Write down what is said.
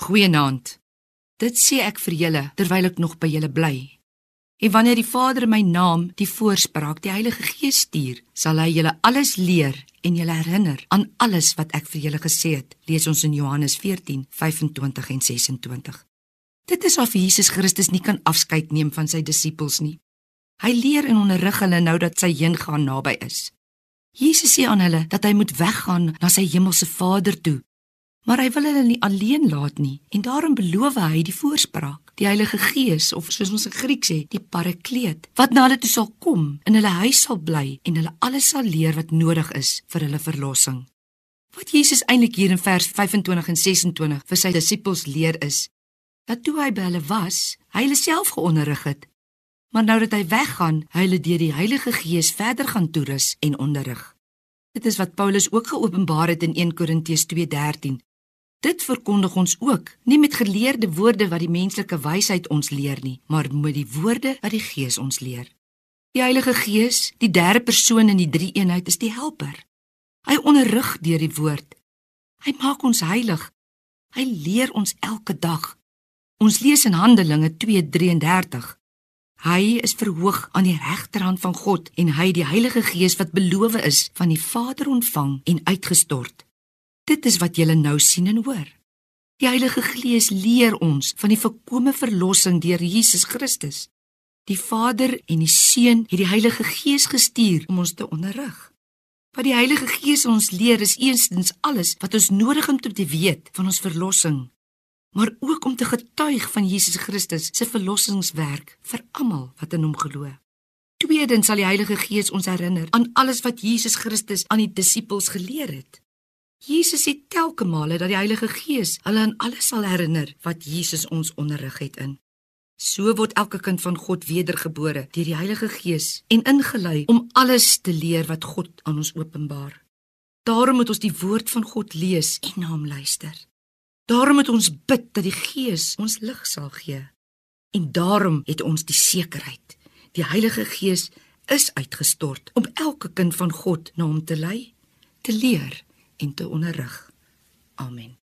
Goeienaand. Dit sê ek vir julle terwyl ek nog by julle bly. En wanneer die Vader in my naam die voorspraak, die Heilige Gees stuur, sal hy julle alles leer en julle herinner aan alles wat ek vir julle gesê het. Lees ons in Johannes 14:25 en 26. Dit is of Jesus Christus nie kan afskeid neem van sy disippels nie. Hy leer en onderrig hulle nou dat sy heengaan naby is. Jesus sê aan hulle dat hy moet weggaan na sy hemelse Vader toe Maar hy wil hulle nie alleen laat nie en daarom beloof hy die voorspraak, die Heilige Gees of soos ons in Grieks sê, die Parakleet, wat na hulle toe sal kom, in hulle huis sal bly en hulle alles sal leer wat nodig is vir hulle verlossing. Wat Jesus eintlik hier in vers 25 en 26 vir sy disippels leer is dat toe hy by hulle was, hy hulle self geonderrig het. Maar nou dat hy weggaan, hy hulle deur die Heilige Gees verder gaan toerus en onderrig. Dit is wat Paulus ook geopenbaar het in 1 Korintiërs 2:13 Dit verkondig ons ook, nie met geleerde woorde wat die menslike wysheid ons leer nie, maar met die woorde wat die Gees ons leer. Die Heilige Gees, die derde persoon in die drie-eenheid, is die helper. Hy onderrig deur die woord. Hy maak ons heilig. Hy leer ons elke dag. Ons lees in Handelinge 2:33. Hy is verhoog aan die regterhand van God en hy die Heilige Gees wat beloof is van die Vader ontvang en uitgestort. Dit is wat julle nou sien en hoor. Die Heilige Gees leer ons van die volkomme verlossing deur Jesus Christus. Die Vader en die Seun het die Heilige Gees gestuur om ons te onderrig. Wat die Heilige Gees ons leer is eerstens alles wat ons nodig het om te weet van ons verlossing, maar ook om te getuig van Jesus Christus se verlossingswerk vir almal wat in hom glo. Tweedens sal die Heilige Gees ons herinner aan alles wat Jesus Christus aan die disippels geleer het. Jesus sê telke male dat die Heilige Gees hulle aan alles sal herinner wat Jesus ons onderrig het in. So word elke kind van God wedergebore deur die Heilige Gees en ingelei om alles te leer wat God aan ons openbaar. Daarom moet ons die woord van God lees en na hom luister. Daarom moet ons bid dat die Gees ons lig sal gee. En daarom het ons die sekerheid. Die Heilige Gees is uitgestort om elke kind van God na hom te lei, te leer en te onderrig. Amen.